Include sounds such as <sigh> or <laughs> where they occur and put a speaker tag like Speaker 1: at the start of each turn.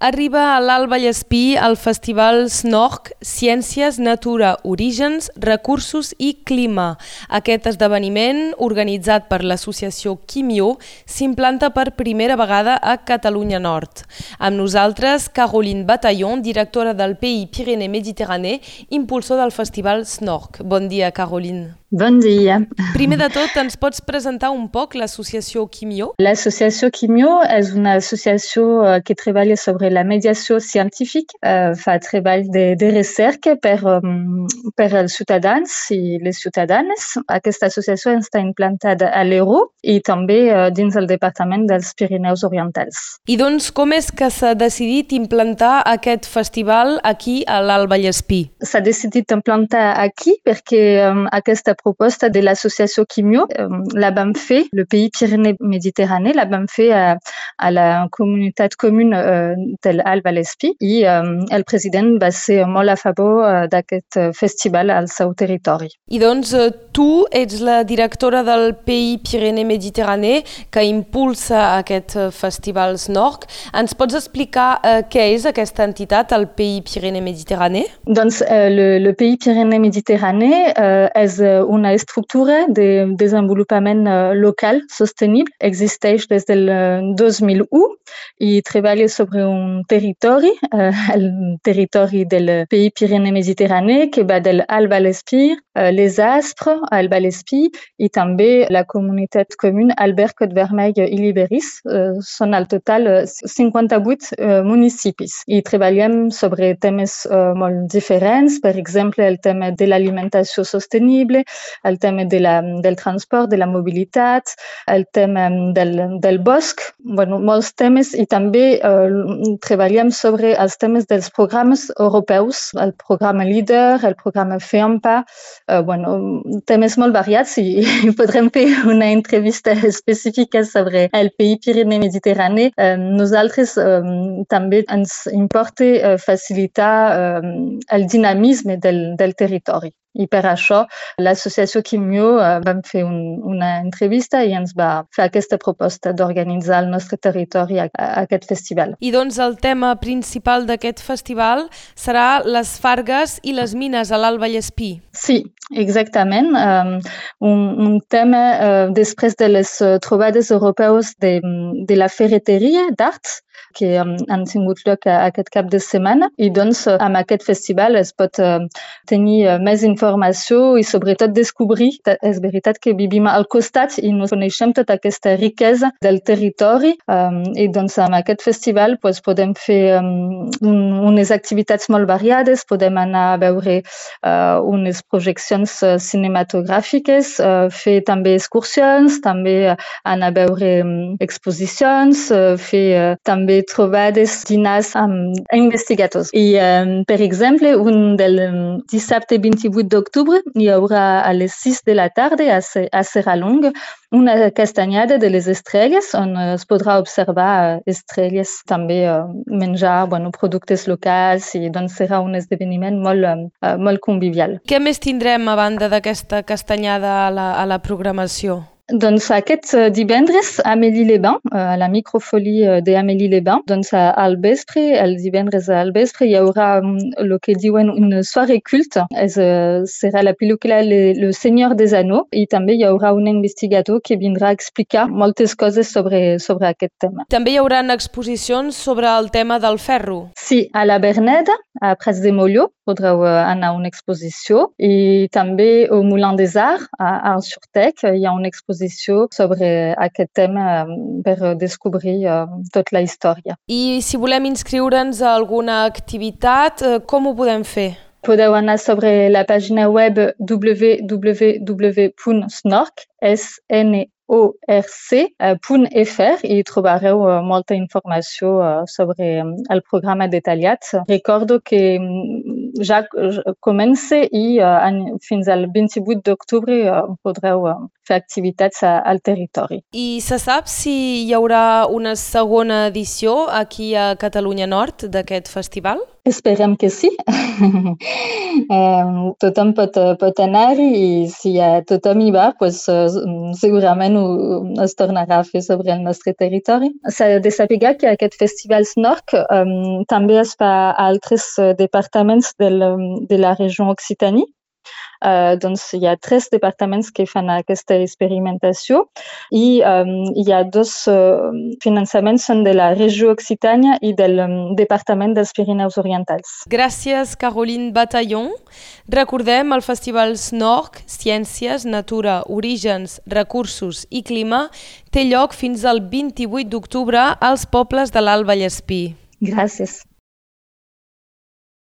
Speaker 1: Arriba a l'Alt Vallespí el Festival SNORC Ciències, Natura, Orígens, Recursos i Clima. Aquest esdeveniment, organitzat per l'associació Quimio, s'implanta per primera vegada a Catalunya Nord. Amb nosaltres, Caroline Bataillon, directora del PI Pyrénées Méditerranée, impulsor del Festival SNORC. Bon dia, Caroline.
Speaker 2: Bon dia.
Speaker 1: Primer de tot, ens pots presentar un poc l'associació Quimio?
Speaker 2: L'associació Quimio és una associació eh, que treballa sobre la mediació científica, eh, fa treball de, de recerca per, um, per els ciutadans i les ciutadanes. Aquesta associació està implantada a l'Euro i també uh, dins el Departament dels Pirineus Orientals.
Speaker 1: I doncs, com és que s'ha decidit implantar aquest festival aquí a l'Alt Vallespí?
Speaker 2: S'ha decidit implantar aquí perquè um, aquesta proposta de l'associació Quimio um, la vam fer, le Pays Pyrénées-Méditerranée, la vam fer a, a la comunitat comuna de l'Alt Vallespí i um, el president va ser molt a favor uh, d'aquest festival al seu territori.
Speaker 1: I doncs tu ets la directora del Pays Pyrénées-Méditerranée que impulsa aquest festival SNORC. Ens pots explicar uh, què és aquesta entitat, el Pays Pyrénées-Méditerranée?
Speaker 2: Doncs uh, le, le Pays Pyrénées-Méditerranée uh, és una estructura de desenvolupament local sostenible. Existeix des del 2001 i treballa sobre un territori, uh, el territori del Pays Pyrénées-Méditerranée, que va del Alt Vallespir, uh, les Aspres, al Vallespí i també la comunitat comuna Albert Côte Vermell i Liberis. Uh, són al total 58 uh, municipis i treballem sobre temes uh, molt diferents, per exemple el tema de l'alimentació sostenible, el tema de la, del transport, de la mobilitat, el tema del, del bosc, bueno, molts temes i també eh, treballem sobre els temes dels programes europeus, el programa LEADER, el programa FEAMPA, eh, bueno, temes molt variats i, i <laughs> podrem fer una entrevista <laughs> específica sobre el Pays Pyrénées-Mediterrani. Eh, nosaltres eh, també ens importa eh, facilitar eh, el dinamisme del, del. I per això l'associació Quimio uh, vam fer un, una entrevista i ens va fer aquesta proposta d'organitzar al nostre territori a, a aquest festival.
Speaker 1: I doncs el tema principal d'aquest festival serà les fargues i les mines a l'Alt Vallespí.
Speaker 2: Sí, exactament. Um, un, un tema uh, després de les uh, trobades europeus de, de la ferreteria d'arts que um, han tingut lloc aquest cap de setmana i doncs amb aquest festival es pot uh, tenir uh, més informació i sobretot descobrir. És veritat que vivim al costat i no coneixem tota aquesta riquesa del territori um, i doncs amb aquest festival pues, podem fer um, un, unes activitats molt variades, podem anar a veure unes projeccions cinematogràfiques, fer també excursions, també anar a veure um, exposicions, fer també trobades dinars amb investigadors. I, um, per exemple, un del dissabte 28 d'octubre hi haurà a les 6 de la tarda a, a Serralong una castanyada de les estrelles on es podrà observar estrelles, també uh, menjar bueno, productes locals i doncs serà un esdeveniment molt, uh, molt convivial.
Speaker 1: Què més tindrem a banda d'aquesta castanyada a la, a la programació?
Speaker 2: Doncs aquest divendres a Amélie-les-Bains, a la microfolie d'Amélie-les-Bains, doncs al vespre, el divendres al vespre, hi haurà el que diuen un soirée culte, és, serà la pel·lícula Le, Le Senyor des Anneaux i també hi haurà un investigador que vindrà a explicar moltes coses sobre, sobre aquest tema.
Speaker 1: També hi haurà exposicions sobre el tema del ferro.
Speaker 2: Sí, a la Berneda, a Prats de Molló, podreu anar a una exposició i també au Moulin des Arts, a Arts-sur-Tech, hi ha una exposició sobre aquest tema per descobrir tota la història.
Speaker 1: I si volem inscriure'ns a alguna activitat, com ho podem fer?
Speaker 2: Podeu anar sobre la pàgina web www.snorc.fr i trobareu molta informació sobre el programa detallat. Recordo que ja comença i fins al 28 d'octubre podreu fer activitats al territori.
Speaker 1: I se sap si hi haurà una segona edició aquí a Catalunya Nord d'aquest festival?
Speaker 2: Esperem que <laughs> eh, tothom pot, pot anar i si tothom hi va, pues, segurament ho, es tornarà a fer sobre el nostre territori. S'ha de saber que aquest festival Snork um, també es fa a altres departaments del, de la regió Occitània Uh, doncs hi ha tres departaments que fan aquesta experimentació i um, hi ha dos uh, finançaments són de la regió Occitània i del um, Departament dels Pirineus Orientals.
Speaker 1: Gràcies, Caroline Batallon. Recordem el Festival SNORC, Ciències, Natura, Orígens, Recursos i Clima, té lloc fins al 28 d'octubre als pobles de l'Alt Vallespí.
Speaker 2: Gràcies.